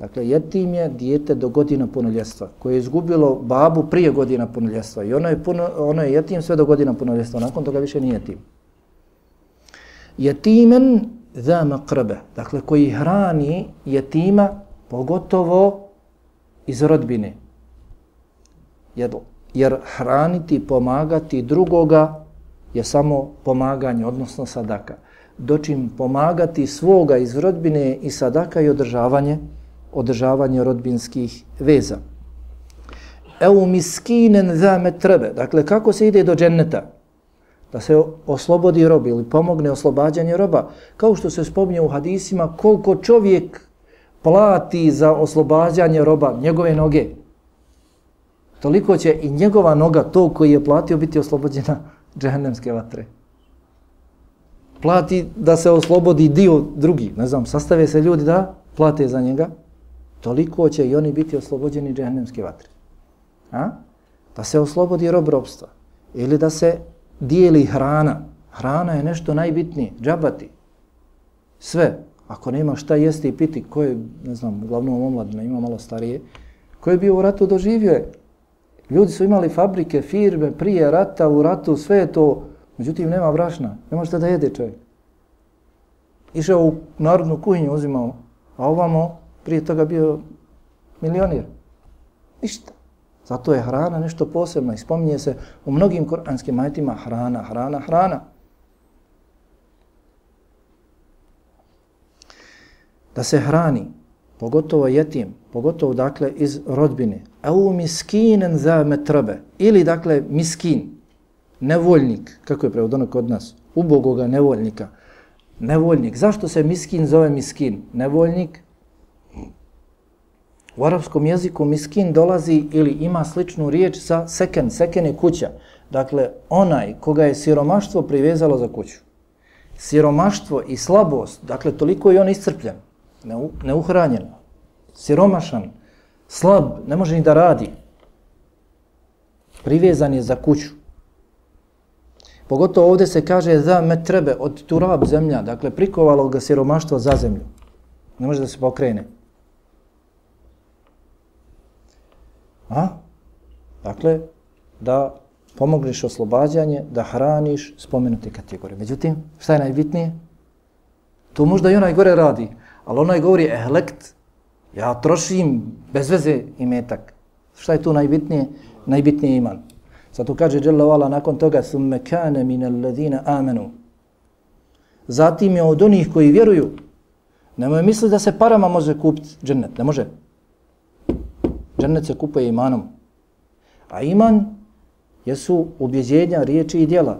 Dakle, jetim je dijete do godina punoljestva, koje je izgubilo babu prije godina punoljestva i ono je, puno, ono je jetim sve do godina punoljestva, nakon toga više nije jetim. Jetimen za makrbe, dakle, koji hrani jetima, pogotovo iz rodbine, jer, jer hraniti, pomagati drugoga je samo pomaganje, odnosno sadaka. Dočim pomagati svoga iz rodbine i sadaka i održavanje, održavanje rodbinskih veza. Eu miskinen za metrebe. Dakle, kako se ide do dženneta? Da se oslobodi rob ili pomogne oslobađanje roba. Kao što se spominje u hadisima, koliko čovjek plati za oslobađanje roba, njegove noge toliko će i njegova noga, to koji je platio, biti oslobođena džehennemske vatre. Plati da se oslobodi dio drugi, ne znam, sastave se ljudi da plate za njega, toliko će i oni biti oslobođeni džehennemske vatre. A? Da se oslobodi rob robstva. Ili da se dijeli hrana. Hrana je nešto najbitnije, džabati. Sve. Ako nema šta jesti i piti, ko je, ne znam, uglavnom omladina, ima malo starije, ko je bio u ratu, doživio je Ljudi su imali fabrike, firme, prije rata, u ratu, sve je to. Međutim, nema brašna. Ne možete da jede čovjek. Išao u narodnu kuhinju, uzimao. A ovamo, prije toga bio milionir. Ništa. Zato je hrana nešto posebno. I spominje se u mnogim koranskim ajetima hrana, hrana, hrana. Da se hrani, pogotovo jetim, pogotovo dakle iz rodbine, au miskinen za metrbe, ili dakle miskin, nevoljnik, kako je prevodano kod nas, ubogoga nevoljnika, nevoljnik. Zašto se miskin zove miskin? Nevoljnik, U arapskom jeziku miskin dolazi ili ima sličnu riječ sa seken. Seken je kuća. Dakle, onaj koga je siromaštvo privezalo za kuću. Siromaštvo i slabost, dakle, toliko je on iscrpljen, neuhranjen, siromašan, slab, ne može ni da radi. Privezan je za kuću. Pogotovo ovdje se kaže za metrebe od turab zemlja, dakle, prikovalo ga siromaštvo za zemlju. Ne može da se pokrene. A? Dakle, da pomogneš oslobađanje, da hraniš spomenute kategorije. Međutim, šta je najbitnije? To možda i onaj gore radi, ali onaj govori ehlekt, ja trošim bez veze i metak. Šta je tu najbitnije? Najbitnije iman. Pa Zato kaže Jalla Vala nakon toga summe kane min alladhina amenu. Zatim je od onih koji vjeruju. Nemoj misli da se parama može kupiti džennet. Ne može. Džennet se kupuje imanom. A iman jesu ubjeđenja riječi i dijela.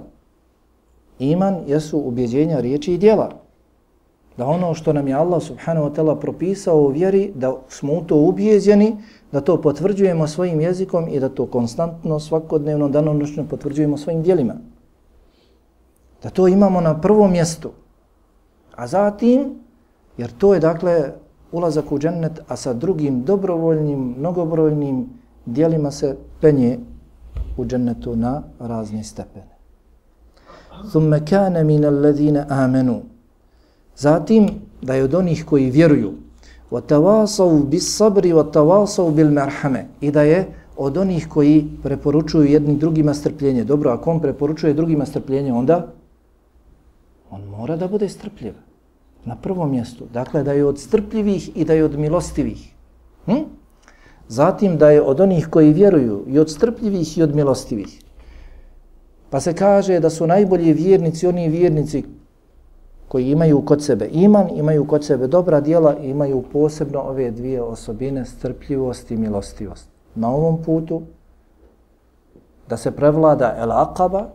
Iman jesu ubjeđenja riječi i dijela. Da ono što nam je Allah subhanahu wa ta'ala propisao u vjeri, da smo u to ubjeđeni, da to potvrđujemo svojim jezikom i da to konstantno, svakodnevno, danonočno potvrđujemo svojim dijelima. Da to imamo na prvom mjestu. A zatim, jer to je dakle ulazak u džennet, a sa drugim dobrovoljnim, mnogobrojnim dijelima se penje u džennetu na razne stepene. Thumme kane min alladhina amenu. Zatim, da je od onih koji vjeruju, وَتَوَاسَوْ بِالصَّبْرِ وَتَوَاسَوْ بِالْمَرْحَمَ I da je od onih koji preporučuju jednim drugima strpljenje. Dobro, ako on preporučuje drugima strpljenje, onda on mora da bude strpljiv na prvom mjestu. Dakle, da je od strpljivih i da je od milostivih. Hm? Zatim da je od onih koji vjeruju i od strpljivih i od milostivih. Pa se kaže da su najbolji vjernici oni vjernici koji imaju kod sebe iman, imaju kod sebe dobra dijela i imaju posebno ove dvije osobine, strpljivost i milostivost. Na ovom putu da se prevlada el akaba,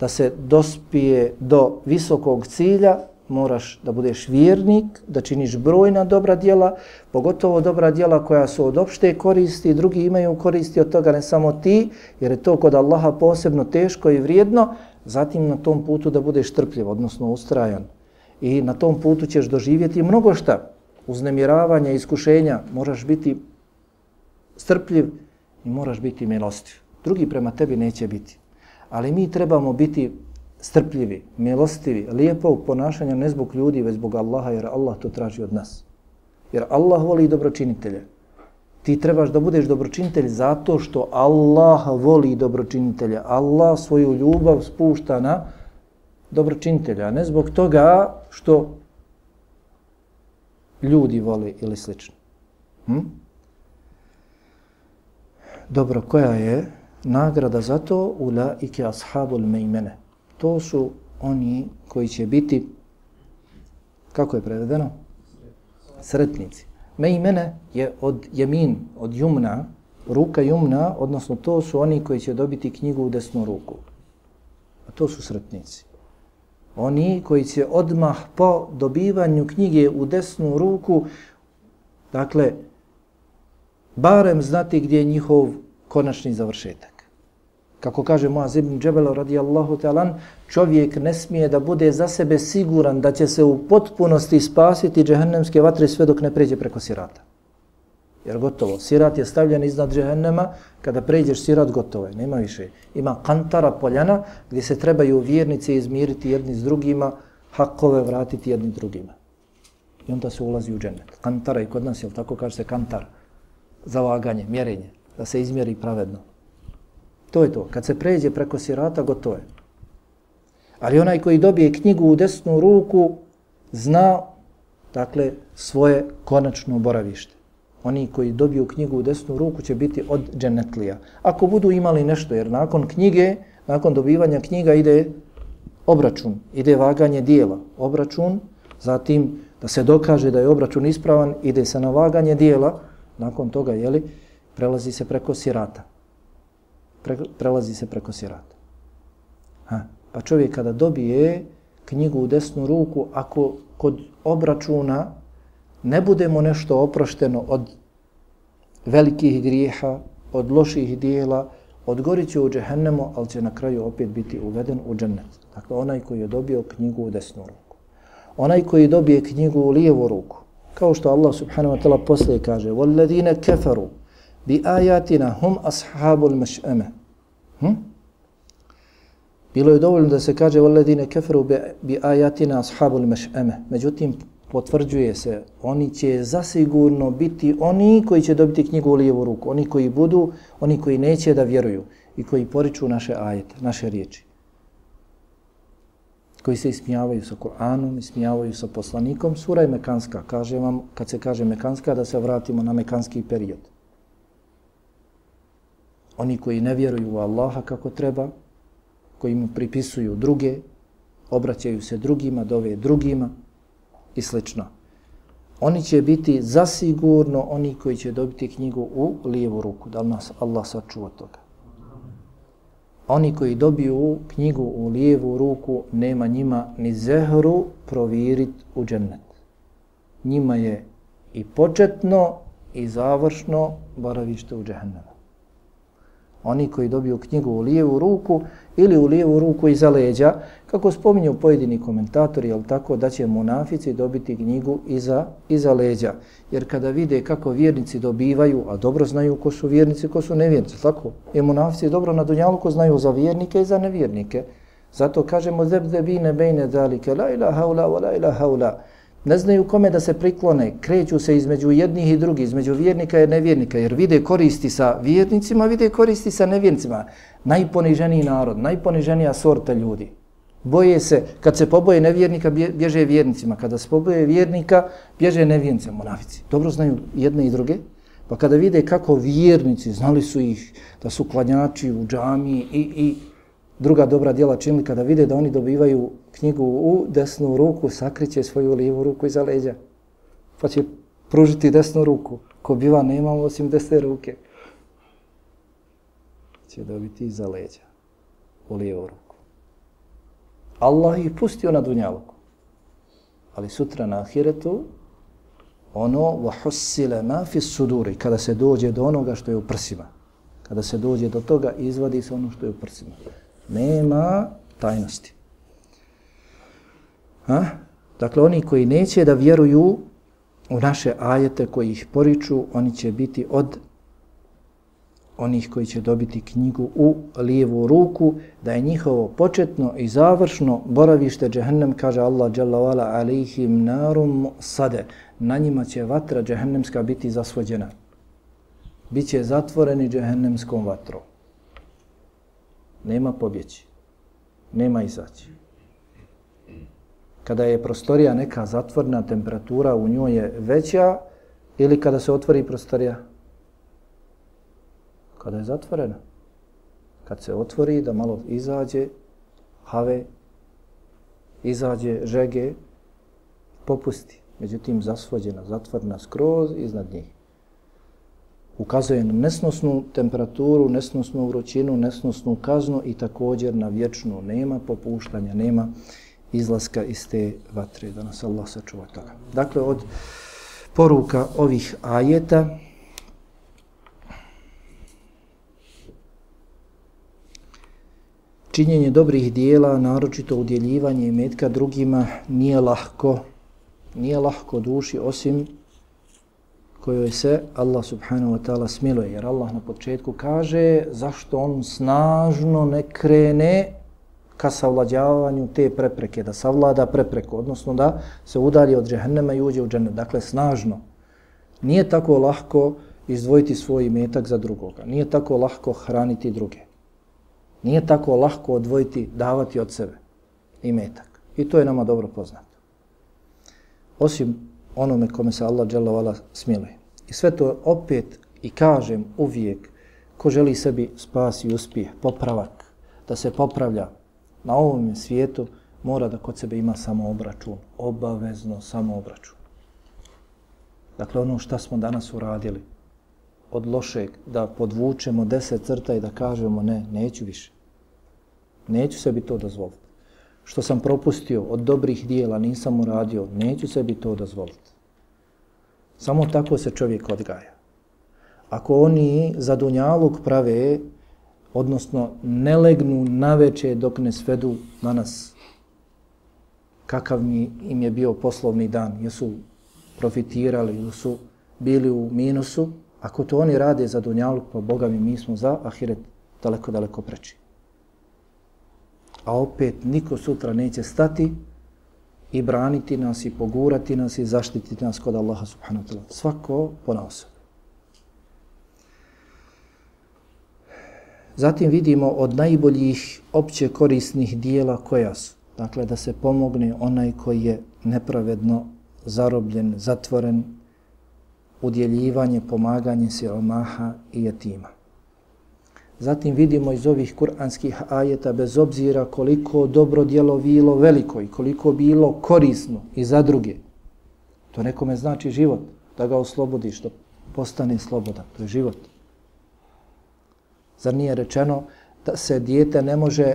da se dospije do visokog cilja, moraš da budeš vjernik, da činiš brojna dobra djela, pogotovo dobra djela koja su od opšte koristi, drugi imaju koristi od toga, ne samo ti, jer je to kod Allaha posebno teško i vrijedno, zatim na tom putu da budeš trpljiv, odnosno ustrajan. I na tom putu ćeš doživjeti mnogo šta, uznemiravanja, iskušenja, moraš biti strpljiv i moraš biti milostiv. Drugi prema tebi neće biti. Ali mi trebamo biti strpljivi, milostivi, lijepog ponašanja ne zbog ljudi, već zbog Allaha, jer Allah to traži od nas. Jer Allah voli dobročinitelje. Ti trebaš da budeš dobročinitelj zato što Allah voli dobročinitelja. Allah svoju ljubav spušta na dobročinitelja, a ne zbog toga što ljudi vole ili slično. Hm? Dobro, koja je nagrada za to? Ula ike ashabul mejmene to su oni koji će biti, kako je prevedeno? Sretnici. Mejmene je od jemin, od jumna, ruka jumna, odnosno to su oni koji će dobiti knjigu u desnu ruku. A to su sretnici. Oni koji će odmah po dobivanju knjige u desnu ruku, dakle, barem znati gdje je njihov konačni završetak. Kako kaže Muaz ibn Džebelo radijallahu ta'alan, čovjek ne smije da bude za sebe siguran da će se u potpunosti spasiti džehennemske vatre sve dok ne pređe preko sirata. Jer gotovo, sirat je stavljen iznad džehennema, kada pređeš sirat gotovo je, nema više. Ima kantara poljana gdje se trebaju vjernice izmiriti jedni s drugima, hakove vratiti jedni drugima. I onda se ulazi u džennet. Kantara i kod nas, jel tako kaže se kantar, zavaganje, mjerenje, da se izmjeri pravedno. To je to. Kad se pređe preko sirata, gotovo je. Ali onaj koji dobije knjigu u desnu ruku, zna, dakle, svoje konačno boravište. Oni koji dobiju knjigu u desnu ruku će biti od dženetlija. Ako budu imali nešto, jer nakon knjige, nakon dobivanja knjiga ide obračun, ide vaganje dijela. Obračun, zatim da se dokaže da je obračun ispravan, ide se na vaganje dijela, nakon toga, jeli, prelazi se preko sirata. Pre, prelazi se preko sirata. Ha. Pa čovjek kada dobije knjigu u desnu ruku, ako kod obračuna ne budemo nešto oprošteno od velikih grijeha, od loših dijela, odgorit će u džehennemu, ali će na kraju opet biti uveden u džennet. Dakle, onaj koji je dobio knjigu u desnu ruku. Onaj koji dobije knjigu u lijevu ruku, kao što Allah subhanahu wa ta'ala poslije kaže وَالَّذِينَ كَفَرُوا بِآيَاتِنَا هُمْ أَصْحَابُ الْمَشْأَمَ hm? Bilo je dovoljno da se kaže وَالَّذِينَ كَفَرُوا بِآيَاتِنَا أَصْحَابُ الْمَشْأَمَ Međutim, potvrđuje se, oni će zasigurno biti oni koji će dobiti knjigu u lijevu ruku, oni koji budu, oni koji neće da vjeruju i koji poriču naše ajete, naše riječi. Koji se ismijavaju sa Kur'anom, ismijavaju sa poslanikom. Sura je mekanska, kaže vam, kad se kaže mekanska, da se vratimo na mekanski period. Oni koji ne vjeruju u Allaha kako treba, koji mu pripisuju druge, obraćaju se drugima, dove drugima, i slično. Oni će biti zasigurno oni koji će dobiti knjigu u lijevu ruku. Da li nas Allah sačuva toga? Oni koji dobiju knjigu u lijevu ruku, nema njima ni zehru provirit u džennet. Njima je i početno i završno boravište u džehennemu. Oni koji dobiju knjigu u lijevu ruku ili u lijevu ruku iza leđa, kako spominju pojedini komentatori, jel tako, da će munafici dobiti knjigu iza, iza leđa. Jer kada vide kako vjernici dobivaju, a dobro znaju ko su vjernici, ko su nevjernici, tako? I munafici dobro na dunjaluku znaju za vjernike i za nevjernike. Zato kažemo zebzebine bejne dalike, la ilaha ula, la ilaha ula. Ne znaju kome da se priklone, kreću se između jednih i drugih, između vjernika i nevjernika, jer vide koristi sa vjernicima, vide koristi sa nevjernicima. Najponiženiji narod, najponiženija sorta ljudi. Boje se, kad se poboje nevjernika, bježe vjernicima. Kada se poboje vjernika, bježe nevjernicima, monavici. Dobro znaju jedne i druge. Pa kada vide kako vjernici, znali su ih da su klanjači u džami i, i druga dobra djela činili, kada vide da oni dobivaju knjigu u desnu ruku, sakriće svoju lijevu ruku iza leđa. Pa će pružiti desnu ruku. Ko biva, nema osim desne ruke. Će dobiti iza leđa u lijevu ruku. Allah ih pustio na dunjaluku. Ali sutra na ahiretu, ono vahussile ma suduri, kada se dođe do onoga što je u prsima. Kada se dođe do toga, izvadi se ono što je u prsima. Nema tajnosti. Ha? Dakle, oni koji neće da vjeruju u naše ajete koji ih poriču, oni će biti od onih koji će dobiti knjigu u lijevu ruku, da je njihovo početno i završno boravište džehennem, kaže Allah dželavala alihim narum sade. Na njima će vatra džehennemska biti zasvođena. Biće zatvoreni džehennemskom vatrom. Nema pobjeći. Nema izaći kada je prostorija neka zatvorna, temperatura u njoj je veća ili kada se otvori prostorija? Kada je zatvorena. Kad se otvori da malo izađe have, izađe žege, popusti. Međutim, zasvođena, zatvorena skroz iznad njih. Ukazuje na nesnosnu temperaturu, nesnosnu vrućinu, nesnosnu kaznu i također na vječnu. Nema popuštanja, nema izlaska iz te vatre, da nas Allah sačuva toga. Dakle, od poruka ovih ajeta činjenje dobrih dijela, naročito udjeljivanje i metka drugima, nije lahko, nije lahko duši osim kojoj se Allah subhanahu wa ta'ala smiluje. Jer Allah na početku kaže zašto on snažno ne krene ka savlađavanju te prepreke, da savlada prepreku, odnosno da se udalje od džehennema i uđe u džennet. Dakle, snažno. Nije tako lahko izdvojiti svoj metak za drugoga. Nije tako lahko hraniti druge. Nije tako lahko odvojiti, davati od sebe i metak. I to je nama dobro poznato. Osim onome kome se Allah dželovala smiluje. I sve to opet i kažem uvijek ko želi sebi spas i uspjeh, popravak, da se popravlja na ovom svijetu, mora da kod sebe ima samo obračun, obavezno samo obračun. Dakle, ono što smo danas uradili, od lošeg, da podvučemo deset crta i da kažemo ne, neću više. Neću sebi to dozvoliti. Što sam propustio od dobrih dijela, nisam uradio, neću sebi to dozvoliti. Samo tako se čovjek odgaja. Ako oni za dunjaluk prave, odnosno ne legnu na veče dok ne svedu na nas, kakav mi im je bio poslovni dan, jesu profitirali ili su bili u minusu, ako to oni rade za dunjaluk, pa Boga mi, mi smo za ahiret daleko, daleko preči. A opet niko sutra neće stati i braniti nas i pogurati nas i zaštititi nas kod Allaha subhanahu wa ta'ala. Svako po. Zatim vidimo od najboljih opće korisnih dijela koja su. Dakle, da se pomogne onaj koji je nepravedno zarobljen, zatvoren, udjeljivanje, pomaganje siromaha i jetima. Zatim vidimo iz ovih kuranskih ajeta, bez obzira koliko dobro dijelo bilo veliko i koliko bilo korisno i za druge, to nekome znači život, da ga oslobodiš, da postane slobodan, to je život. Zar nije rečeno da se dijete ne može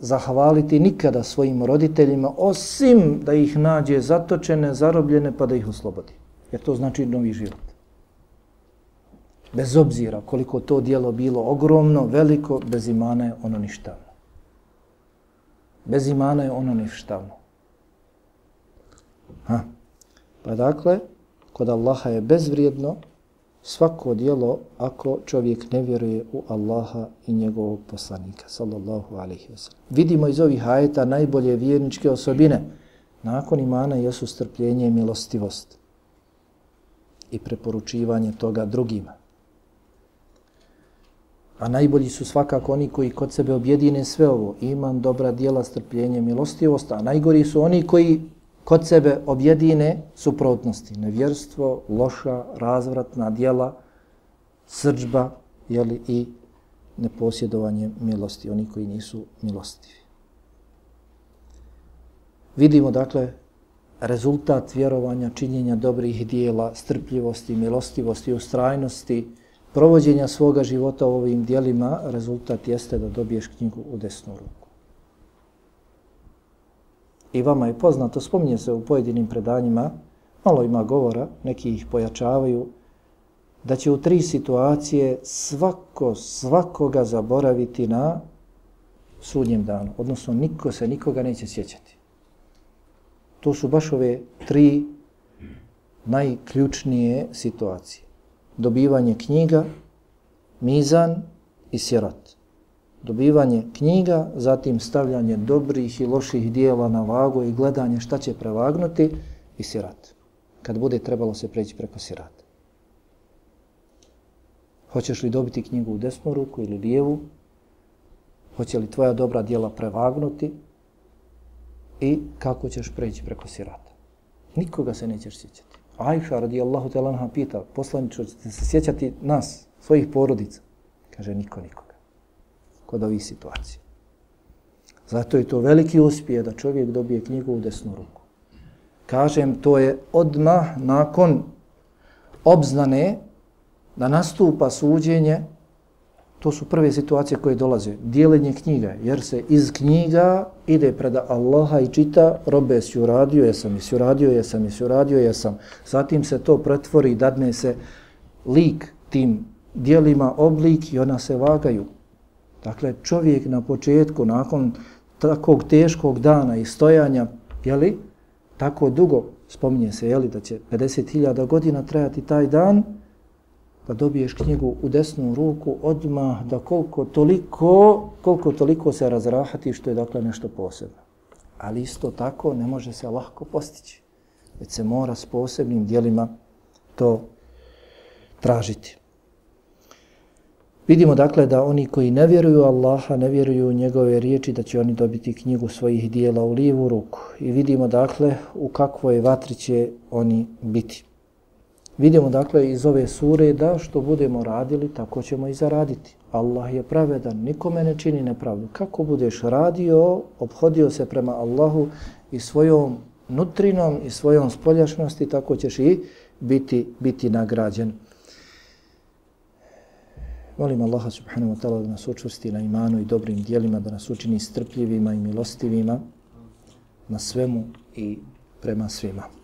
zahvaliti nikada svojim roditeljima, osim da ih nađe zatočene, zarobljene, pa da ih oslobodi. Jer to znači novi život. Bez obzira koliko to dijelo bilo ogromno, veliko, bez imana je ono ništavno. Bez imana je ono ništavno. Ha. Pa dakle, kod Allaha je bezvrijedno svako dijelo ako čovjek ne vjeruje u Allaha i njegovog poslanika, sallallahu alaihi wa sallam. Vidimo iz ovih ajeta najbolje vjerničke osobine. Nakon imana jesu strpljenje i milostivost i preporučivanje toga drugima. A najbolji su svakako oni koji kod sebe objedine sve ovo. Iman, dobra dijela, strpljenje, milostivost. A najgori su oni koji kod sebe objedine suprotnosti. Nevjerstvo, loša, razvratna dijela, srđba jeli, i neposjedovanje milosti. Oni koji nisu milostivi. Vidimo dakle rezultat vjerovanja, činjenja dobrih dijela, strpljivosti, milostivosti, ustrajnosti, provođenja svoga života u ovim dijelima, rezultat jeste da dobiješ knjigu u desnu ruku. I vama je poznato, spominje se u pojedinim predanjima, malo ima govora, neki ih pojačavaju, da će u tri situacije svako svakoga zaboraviti na sudnjem danu. Odnosno, niko se nikoga neće sjećati. To su baš ove tri najključnije situacije. Dobivanje knjiga, mizan i sirat. Dobivanje knjiga, zatim stavljanje dobrih i loših dijela na vagu i gledanje šta će prevagnuti i sirat. Kad bude trebalo se preći preko sirata. Hoćeš li dobiti knjigu u desnu ruku ili lijevu? Hoće li tvoja dobra dijela prevagnuti i kako ćeš preći preko sirata. Nikoga se nećeš sjećati. Ajša radijallahu ta'ala pita, poslaniču, ćete se sjećati nas, svojih porodica? Kaže, niko nikoga. Kod ovih situacija. Zato je to veliki uspije da čovjek dobije knjigu u desnu ruku. Kažem, to je odmah nakon obznane da nastupa suđenje To su prve situacije koje dolaze. Dijelenje knjiga, jer se iz knjiga ide pred Allaha i čita robe si uradio, jesam, jesi uradio, jesam, jesi uradio, jesam. Zatim se to pretvori i dadne se lik tim dijelima, oblik i ona se vagaju. Dakle, čovjek na početku, nakon takvog teškog dana i stojanja, jeli, tako dugo, spominje se, jeli, da će 50.000 godina trajati taj dan, da dobiješ knjigu u desnu ruku odmah da koliko toliko, koliko toliko se razrahati što je dakle nešto posebno. Ali isto tako ne može se lahko postići. Već se mora s posebnim dijelima to tražiti. Vidimo dakle da oni koji ne vjeruju Allaha, ne vjeruju njegove riječi, da će oni dobiti knjigu svojih dijela u lijevu ruku. I vidimo dakle u kakvoj vatri će oni biti. Vidimo dakle iz ove sure da što budemo radili, tako ćemo i zaraditi. Allah je pravedan, nikome ne čini nepravdu. Kako budeš radio, obhodio se prema Allahu i svojom nutrinom i svojom spoljašnosti, tako ćeš i biti, biti nagrađen. Molim Allaha subhanahu wa ta'ala da nas učusti na imanu i dobrim dijelima, da nas učini strpljivima i milostivima na svemu i prema svima.